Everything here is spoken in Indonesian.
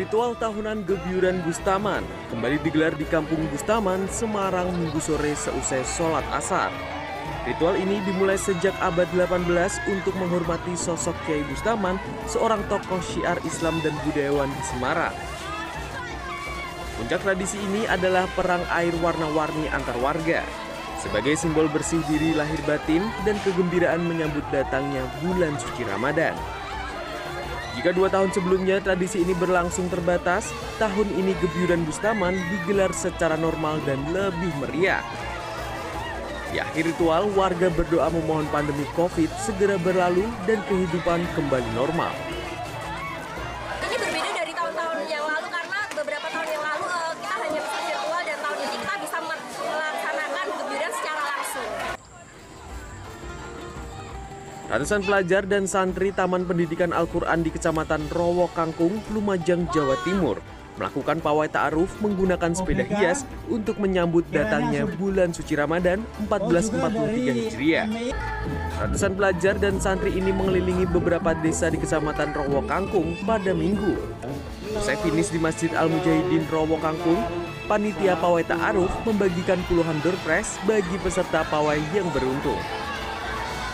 Ritual tahunan Gebyuran Bustaman kembali digelar di Kampung Bustaman, Semarang minggu sore seusai sholat asar. Ritual ini dimulai sejak abad 18 untuk menghormati sosok Kiai Bustaman, seorang tokoh syiar Islam dan budayawan di Semarang. Puncak tradisi ini adalah perang air warna-warni antar warga, sebagai simbol bersih diri lahir batin dan kegembiraan menyambut datangnya bulan suci Ramadan. Jika dua tahun sebelumnya tradisi ini berlangsung terbatas, tahun ini Gebyuran Bustaman digelar secara normal dan lebih meriah. Di akhir ritual, warga berdoa memohon pandemi COVID segera berlalu dan kehidupan kembali normal. Ratusan pelajar dan santri Taman Pendidikan Al-Quran di Kecamatan Rowo Kangkung, Lumajang, Jawa Timur melakukan pawai ta'aruf menggunakan sepeda hias untuk menyambut datangnya bulan suci Ramadan 1443 Hijriah. Ratusan pelajar dan santri ini mengelilingi beberapa desa di Kecamatan Rowo Kangkung pada minggu. Usai finish di Masjid Al-Mujahidin Rowo Kangkung, panitia pawai ta'aruf membagikan puluhan door prize bagi peserta pawai yang beruntung.